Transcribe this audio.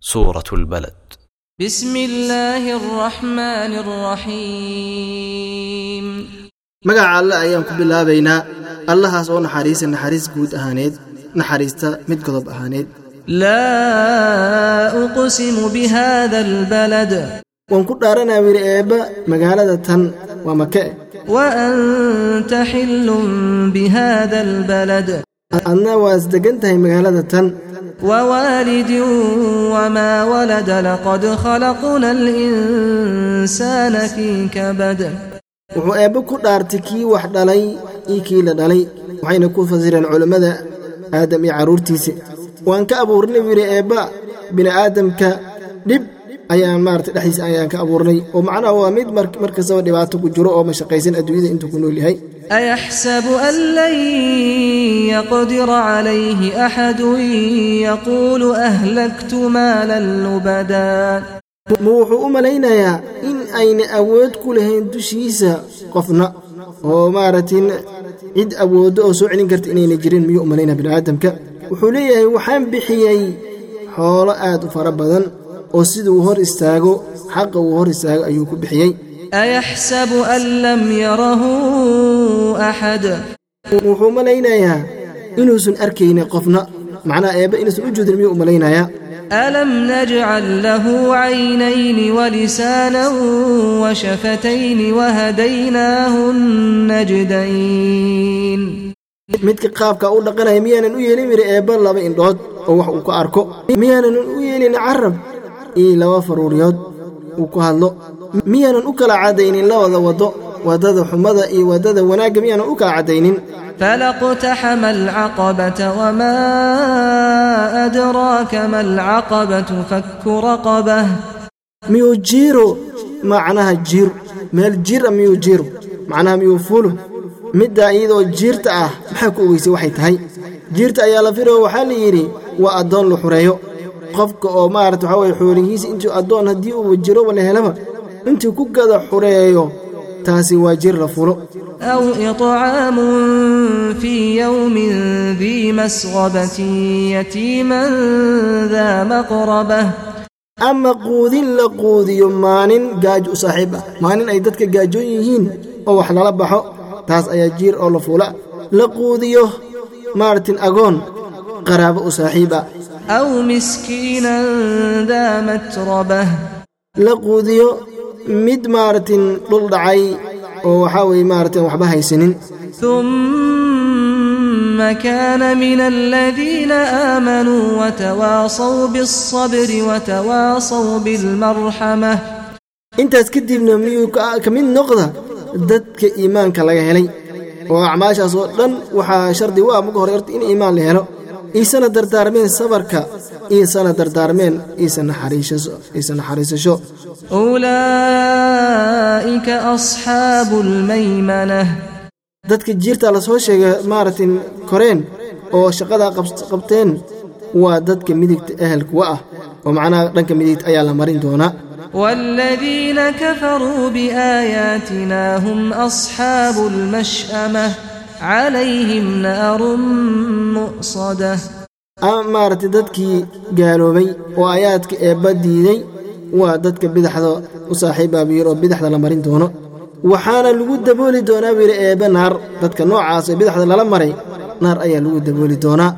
سورة البلد بسم الله الرحمن الرحيم magaca alle ayaan ku bilaabaynaa allahaas oo naxariisa naxariis guud ahaaneed naxariista mid godob ahaaneed لا أقسم بهذا البلد waan ku dhaaranaa wiri eebba magaalada tan waa make وأنت حل بهذا البلد adna waa isdegan tahay magaalada tan ووالد وما ولد لقد خلقنا الإنسان في كبد wuxuu eebbe ku dhaartay kii wax dhalay iyo kii la dhalay waxayna ku fasireen culammada aadam iyo carruurtiisa waan ka abuurnay wiri eebba bini'aadamka dhib ayaan maarata dhexdiisa ayaan ka abuurnay. Oo macnaha waa mid mar kastaba dhibaato ku jiro oo mashaqaysan adduunyada intuu ku nool yahay. Ayaxsabu an lan yaqdira calayhi axadun yaquulu ahlaktu maalan lubadaa ma wuxuu u malaynayaa in ayna awood ku lahayn dushiisa qofna. Oo maaragtay cid awooddo oo soo celin karta inayna jirin miyuu u malaynaa bini'aadamka wuxuu leeyahay waxaan bixiyey xoolo aad u fara badan oo sida uu hor istaago xaqa uu hor istaago ayuu ku bixiyey. Ayaxsabu an lam yarahu axad wuxuu malaynayaa inuusan arkaynin qofna. Macnaha eebba inuusan u jeedin miyuu u malaynayaa alam najcal lahu caynayni walisaanan washafatayni wahadaynaahu najdayn. Midka qaabka u dhaqanaya miyaanan u yeelin miri eebba laba indhood oo wax uu ku arko. Miyaanan u yeelin carab iyo laba faruuryood uu ku hadlo miyaanan u kala caddaynin labada waddo waddada xumada iyo waddada wanaagga miyaanan u kala caddaynin فلاقتحم العقبة وما أدراك ما العقبة فك رقبة miyuu jiiro macnaha jiir meel jiir ah miyuu jiiro macnaha miyuu fulo middaa iyadoo jiirta ah maxaa ku ogeysay waxay tahay jiirta ayaa la firoo waxaa qofka oo maarata waxaa weye xoolihiisa intuu addoon haddii uu jiro wala helaba intuu ku gada xureeyo taasi waa jir la fulo. Aw iطcaamun fii yowmin dii masqabatin yatiiman daa maqrabah ama quudin la quudiyo maalin gaaj u saaxiib ah maalin ay dadka gaajoon yihiin oo wax lala baxo taas ayaa jiir oo la fuula. La quudiyo maartin agoon qaraabo u saaxiib ah. أو مسكينا ذا متربة la quudiyo mid maartin dhul dhacay oo waxaa weeye maartin waxba haysanin ثم كان من الذين آمنوا وتواصوا بالصبر وتواصوا بالمرحمة intaas kadibna miyuu ka ka mid noqda dadka iimaanka laga helay oo acmaashaas oo dhan waxaa shardi u ah marka hore horta in iimaan la helo iisana dardaarmeen sabarka iisana dardaarmeen iisa naxariisasho. Dadka jiirta la soo sheegay maaratin koreen oo shaqada qabteen waa dadka midigta ehelkuwa ah oo macnaha dhanka midigta ayaa la marin doonaa wladiina kafaruu biaayaatina hum asxaabu lmash'ama calayhim naarun mu'sada ama maaragtay dadkii gaaloobay oo ayaadka eebba diiday waa dadka bidaxda u saaxiibbaa buu yir oo bidaxda la marin doono. Waxaana lagu dabooli doonaa buu yidhi eebbe naar dadka noocaas ee bidaxda lala maray naar ayaa lagu dabooli doonaa.